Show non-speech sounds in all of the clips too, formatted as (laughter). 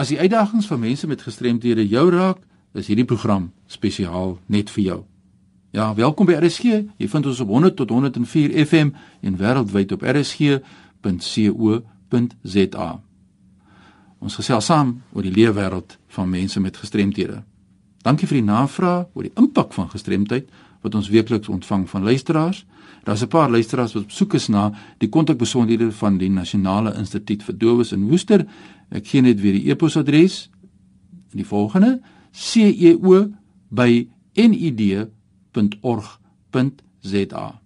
As die uitdagings van mense met gestremthede jou raak, is hierdie program spesiaal net vir jou. Ja, welkom by RSG. Jy vind ons op 100 tot 104 FM en wêreldwyd op rsg.co.za. Ons gesels saam oor die leefwêreld van mense met gestremthede. Dankie vir die navraag oor die impak van gestremdheid wat ons weekliks ontvang van luisteraars. Daar's 'n paar luisteraars wat op soek is na die kontakbesonderhede van die Nasionale Instituut vir Dowes in Woester. Ek gee net weer die e-posadres. Die volgende: ceo@nid.org.za.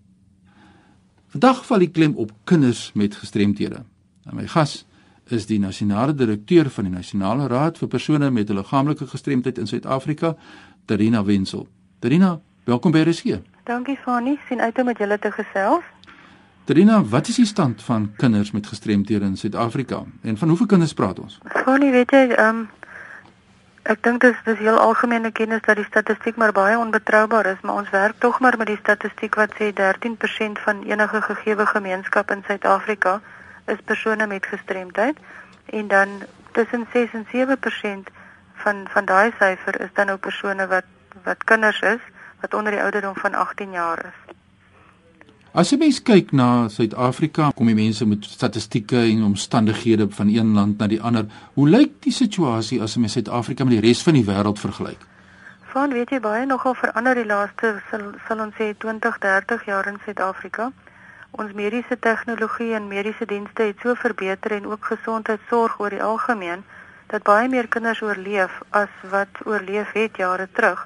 Vandag val die klem op kinders met gestremthede. En my gas is die nasionale direkteur van die Nasionale Raad vir persone met 'n liggaamlike gestremdheid in Suid-Afrika, Terina Wenzel. Terina, welkom by RSG. Dankie Fani, sien uit om met julle te gesels. Terina, wat is die stand van kinders met gestremthede in Suid-Afrika en van hoeveel kinders praat ons? Fani, weet jy, ehm um, ek dink dit is dis heel algemene kennis dat die statistiek maar baie onbetroubaar is, maar ons werk tog maar met die statistiek wat sê 13% van enige gegeewe gemeenskap in Suid-Afrika is persone met gestremdheid en dan tussen 6 en 7% van van daai syfer is dan nou persone wat wat kinders is wat onder die ouderdom van 18 jaar is. As jy mens kyk na Suid-Afrika, kom die mense met statistieke en omstandighede van een land na die ander. Hoe lyk die situasie as jy Suid-Afrika met die res van die wêreld vergelyk? Van weet jy baie nogal verander die laaste sal, sal ons sê 20, 30 jaar in Suid-Afrika. Ons mediese tegnologie en mediese dienste het so verbeter en ook gesondheidsorg oor die algemeen dat baie meer kinders oorleef as wat oorleef het jare terug.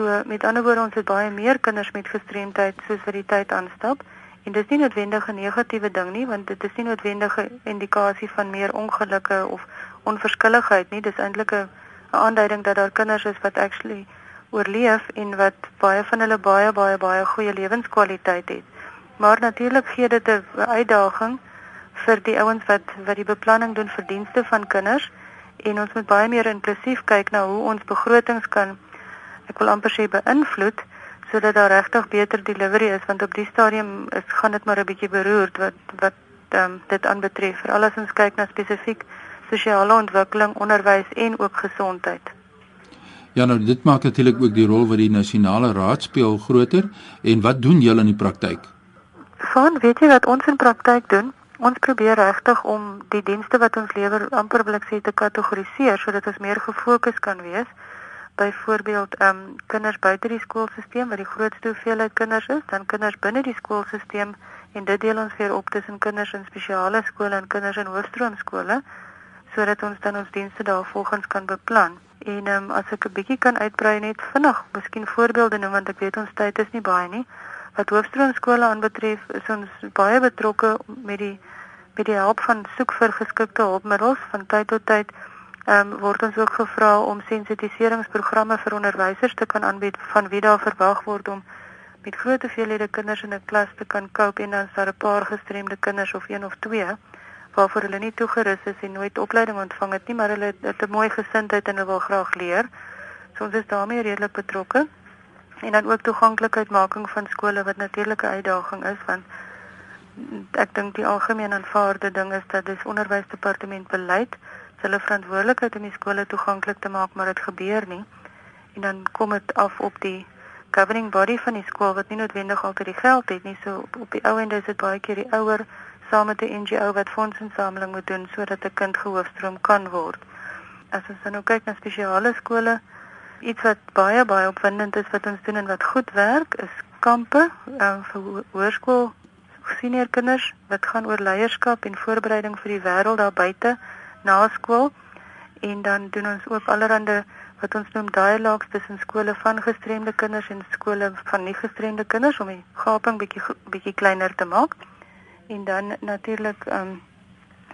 So met ander woorde ons het baie meer kinders met gestremdheid soos wat die tyd aanstap. En dis nie noodwendig 'n negatiewe ding nie want dit is nie noodwendige indikasie van meer ongelukke of onverskilligheid nie. Dis eintlik 'n aanduiding dat daar kinders is wat actually oorleef en wat baie van hulle baie baie baie goeie lewenskwaliteit het. Maar natuurlik gee dit 'n uitdaging vir die ouens wat wat die beplanning doen vir dienste van kinders. En ons moet baie meer inklusief kyk na hoe ons begrotings kan ek wil amper sê beïnvloed sodat daar regtig beter delivery is want op die stadium is gaan dit maar 'n bietjie beroerd wat wat um, dit aanbetref veral as ons kyk na spesifiek sosiale ontwikkeling, onderwys en ook gesondheid. Ja nou dit maak natuurlik ook die rol wat die nasionale raad speel groter en wat doen julle in die praktyk? Van weet jy wat ons in praktyk doen? Ons probeer regtig om die dienste wat ons lewer amper wil ek sê te kategoriseer sodat ons meer gefokus kan wees. Byvoorbeeld, ehm um, kinders buite die skoolstelsel wat die grootste hoeveelheid kinders is, dan kinders binne die skoolstelsel en dit deel ons weer op tussen kinders in spesiale skole en kinders in hoofstroomskole sodat ons dan ons dienste daarvolgens kan beplan. En ehm um, as ek 'n bietjie kan uitbrei net vinnig, miskien voorbeelde noem want ek weet ons tyd is nie baie nie. Wat hoofstroomskole aanbetref, is ons baie betrokke met die met die hulp van soek vir geskikte hulpmiddels van tyd tot tyd. Ehm um, word ons ook gevra om sensitiseringsprogramme vir onderwysers te kan aanbied van wie daar verwag word om met groot hoeveelhede kinders in 'n klas te kan cope en dan is daar 'n paar gestremde kinders of een of twee waarvoor hulle nie toegerus is en nooit opleiding ontvang het nie, maar hulle het 'n mooi gesindheid en hulle wil graag leer. So ons is daarmee redelik betrokke en dan ook toeganklikheidmaking van skole wat natuurlik 'n uitdaging is want ek dink die algemeen aanvaarde ding is dat dis onderwysdepartement beleid hulle verantwoordelikheid om die skole toeganklik te maak maar dit gebeur nie. En dan kom dit af op die governing body van die skool wat nie noodwendig altyd die geld het nie. So op, op die ou end is dit baie keer die ouer saam met 'n NGO wat fondsinsameling moet doen sodat 'n kind gehoofstroom kan word. As ons dan nou kyk na spesiale skole Iets wat baie baie opwindend is wat ons doen en wat goed werk is kampe um, vir hoërskool senior kinders wat gaan oor leierskap en voorbereiding vir die wêreld daar buite na skool en dan doen ons ook allerhande wat ons noem dialogues tussen skole van gestremde kinders en skole van nie gestremde kinders om die gaping bietjie bietjie kleiner te maak en dan natuurlik um,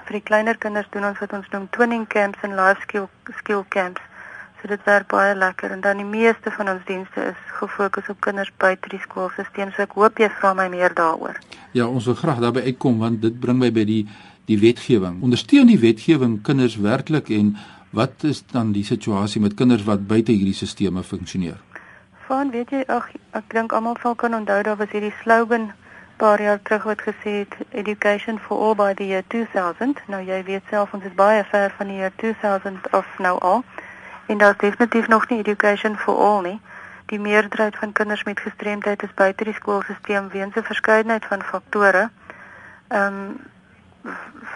vir die kleiner kinders doen ons wat ons noem twinning camps en life skill skill camps So dit werk baie lekker en dan die meeste van ons dienste is gefokus op kinders buite die skoolstelsel. So ek hoop jy vra my meer daaroor. Ja, ons wil graag daarby uitkom want dit bring my by die die wetgewing. Ondersteun die wetgewing kinders werklik en wat is dan die situasie met kinders wat buite hierdie stelsels funksioneer? Van weet jy ag ek dink almal sal kan onthou daar was hierdie slogan paar jaar terug wat gesê het education for all by the year 2000. Nou jy weet self ons is baie ver van die jaar 2000 af nou al. En daar's definitief nog nie education for all nie. Die meerderheid van kinders met gestremdheid is buite die skoolstelsel weens 'n verskeidenheid van faktore. Ehm um,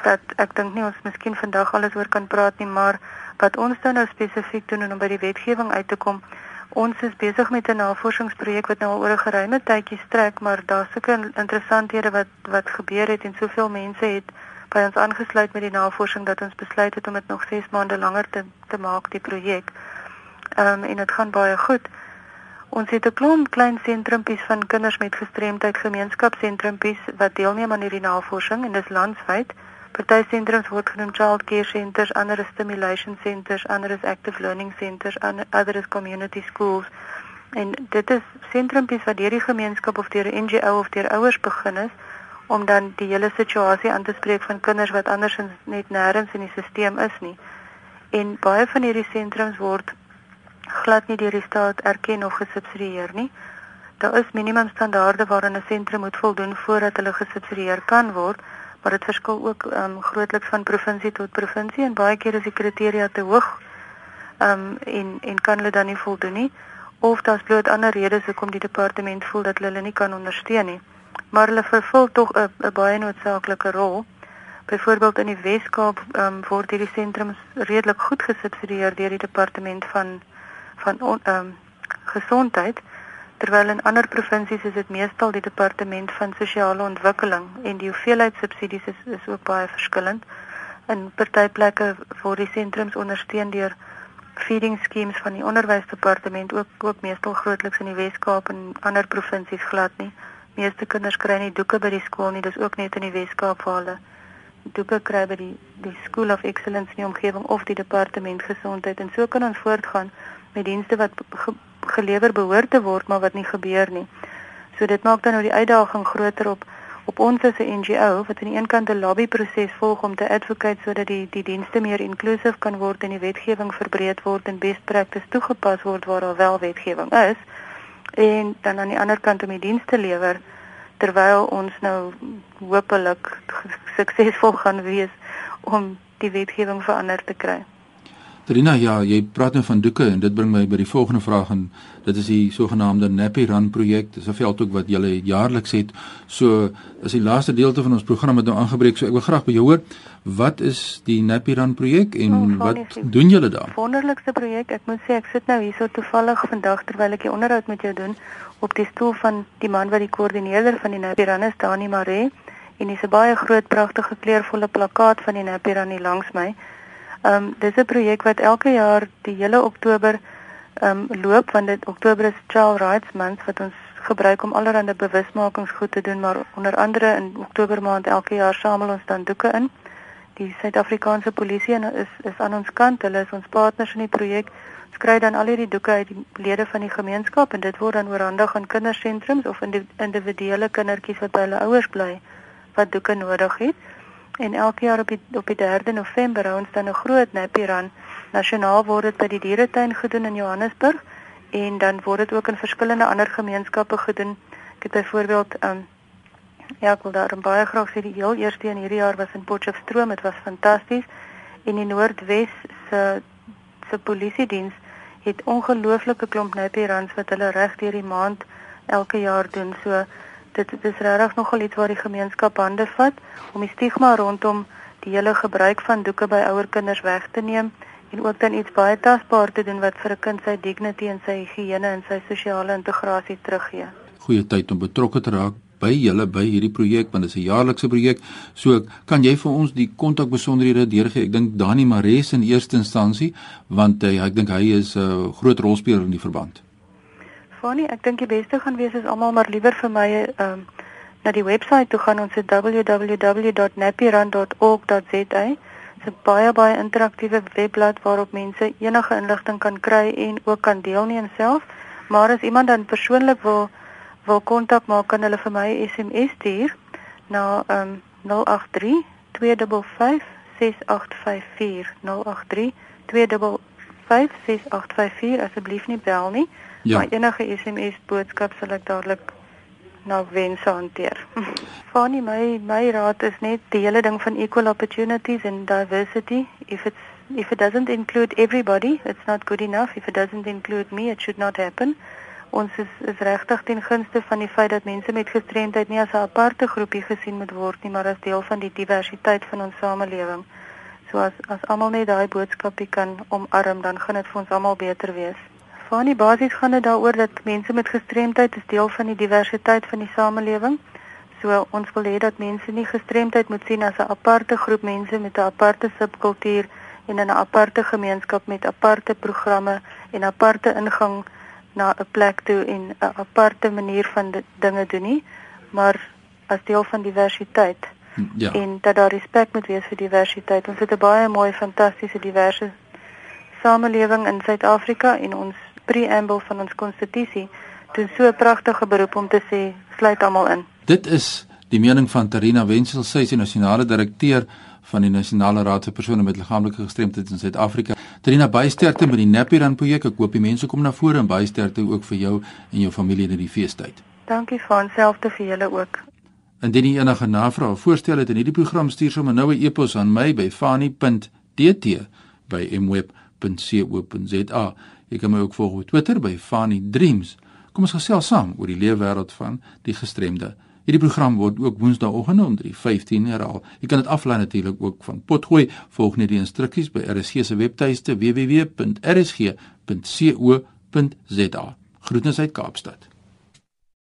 dat ek dink nie ons miskien vandag alles oor kan praat nie, maar wat ons dan nou spesifiek doen om by die wetgewing uit te kom, Ons is besig met 'n navorsingsprojek wat nou al oor 'n geruime tydjie strek, maar daar's sulke interessanthede wat wat gebeur het en soveel mense het by ons aangesluit met die navorsing dat ons besluit het om dit nog 6 maande langer te te maak die projek. Ehm um, en dit gaan baie goed. Ons het 'n klomp klein sentrumpies van kinders met gestremdheid gemeenskapsentrumpies wat deelneem aan hierdie navorsing en dis landwyd. Party sentrums word genoem child care centers, ander is stimulation centers, ander is active learning centers, ander is community schools. En dit is sentrumpies wat deur die gemeenskap of deur 'n NGO of deur ouers begin is om dan die hele situasie aan te spreek van kinders wat andersins net nêrens in die stelsel is nie. En baie van hierdie sentrums word glad nie deur die staat erken of gesubsidieer nie. Daar is minimumstandaarde waaraan 'n sentrum moet voldoen voordat hulle gesubsidieer kan word maar dit verskil ook ehm um, grootliks van provinsie tot provinsie en baie keer is die kriteria te hoog. Ehm um, en en kan hulle dan nie voldoen nie of daar's bloot ander redes hoekom die departement voel dat hulle nie kan ondersteun nie. Maar hulle vervul tog 'n baie noodsaaklike rol. Byvoorbeeld in die Wes-Kaap um, word hierdie sentrums redelik goed gesubsidieer deur die departement van van ehm um, gesondheid terwyl in ander provinsies is dit meestal die departement van sosiale ontwikkeling en die hoeveelheid subsidies is is ook baie verskillend. In party plekke word die sentrums ondersteun deur feeding schemes van die onderwysdepartement ook ook meestal grootliks in die Wes-Kaap en ander provinsies glad nie. Meeste kinders kry nie doeke by die skool nie, dis ook net in die Wes-Kaap waar hulle doeke kry by die die School of Excellence in die omgewing of die departement gesondheid en so kan ons voortgaan met dienste wat gelewer behoort te word maar wat nie gebeur nie. So dit maak dan nou die uitdaging groter op op ons as 'n NGO wat aan die een kant 'n lobbyproses volg om te advocate sodat die die dienste meer inklusief kan word en die wetgewing verbreed word en best practice toegepas word waar daar wel wetgewing is en dan aan die ander kant om die dienste lewer terwyl ons nou hopelik suksesvol gaan wees om die wetgewing verander te kry. Trina, ja, jy praat nou van doeke en dit bring my by die volgende vraag en dit is die sogenaamde Nappy Run projek. Dis 'n veldhoek wat julle jaarliks het. So is die laaste deelte van ons program het nou aangebreek. So ek wil graag by jou hoor, wat is die Nappy Run projek en oh, wat doen julle daar? Wonderlikste projek. Ek moet sê ek sit nou hierso toevallig vandag terwyl ek 'n onderhoud met jou doen op die stoel van die man wat die koördineerder van die Nappy Run is, Dani Maree. En dis 'n baie groot pragtige kleurvolle plakkaat van die Nappy Run hier langs my. Ehm um, dis 'n projek wat elke jaar die hele Oktober ehm um, loop want dit Oktober is Child Rights Month wat ons gebruik om allerlei bewusmakingsgoed te doen maar onder andere in Oktober maand elke jaar samel ons dan doeke in. Die Suid-Afrikaanse polisie is is aan ons kant. Hulle is ons partners in die projek. Ons kry dan al hierdie doeke uit die lede van die gemeenskap en dit word dan oorhandig aan kindersentrums of individuele kindertjies wat by hulle ouers bly wat doeke nodig het. En elke jaar op die op die 3de November hou ons dan 'n groot nappy run. Nasionaal word dit by die dieretuin gedoen in Johannesburg en dan word dit ook in verskillende ander gemeenskappe gedoen. Ek het byvoorbeeld um ja, ek wil daar baie graag sê die heel eerste een hierdie jaar was in Potchefstroom. Dit was fantasties. En die Noordwes se se polisie diens het ongelooflike klomp nappy runs wat hulle reg deur die maand elke jaar doen. So dit dit is regtig nogal iets waar die gemeenskap hande vat om die stigma rondom die hele gebruik van doeke by ouer kinders weg te neem en ook dan iets baie tasbaar te doen wat vir 'n kind sy dignity en sy higiëne en sy sosiale integrasie teruggee. Goeie tyd om betrokke te raak by julle by hierdie projek want dit is 'n jaarlikse projek. So kan jy vir ons die kontakbesonderhede deurgee? Ek dink Dani Mares in eerste instansie want uh, ek dink hy is 'n uh, groot rolspeler in die verband. Fanie, ek dink die beste gaan wees as almal maar liewer vir my ehm um, na die webwerf toe gaan ons se www.nappyrun.org.za. Dit is 'n baie baie interaktiewe webblad waarop mense enige inligting kan kry en ook kan deelneem self. Maar as iemand dan persoonlik wil wil kontak maak, kan hulle vir my SMS stuur na ehm um, 083 255 6854 083 255 6854 asseblief nie bel nie. Ja. Maar enige SMS boodskap sal ek dadelik na wense hanteer. (laughs) Fanie, my my raad is net die hele ding van equal opportunities and diversity. If it's if it doesn't include everybody, it's not good enough. If it doesn't include me, it should not happen. Ons is is regtig ten gunste van die feit dat mense met gestremdheid nie as 'n aparte groepie gesien moet word nie, maar as deel van die diversiteit van ons samelewing. So as as almal net daai boodskapie kan omarm, dan gaan dit vir ons almal beter wees. Van die basis gaan dit daaroor dat mense met gestremdheid is deel van die diversiteit van die samelewing. So ons wil hê dat mense nie gestremdheid moet sien as 'n aparte groep mense met 'n aparte subkultuur en in 'n aparte gemeenskap met aparte programme en aparte ingang na 'n plek toe en 'n aparte manier van dinge doen nie, maar as deel van diversiteit. Ja. En dat daar respek moet wees vir diversiteit. Ons het 'n baie mooi, fantastiese diverse samelewing in Suid-Afrika en ons preambel van ons konstitusie doen so 'n pragtige beroep om te sê sluit almal in. Dit is die mening van Tarina Wenzel, sy is die nasionale direkteur van die Nasionale Raad vir persone met liggaamlike gestremthede in Suid-Afrika. Trina bysterkte met die Nappy Run projek. Ek hoop die mense kom na vore en bysterkte ook vir jou en jou familie in die feestyd. Dankie vir onsselfde vir julle ook. Indien jy enige navrae of voorstelle het in hierdie program stuur sommer nou 'n e-pos aan my by fani.dt@mweb.co.za. Jy kan my ook volg op Twitter by fani dreams. Kom ons gesels saam oor die lewe wêreld van die gestremde. Hierdie program word ook woensdaeoggend om 3:15 herhaal. Jy kan dit aflaai natuurlik ook van Potgooi. Volg net die instruksies by RSG se webtuiste www.rsg.co.za. Groetens uit Kaapstad.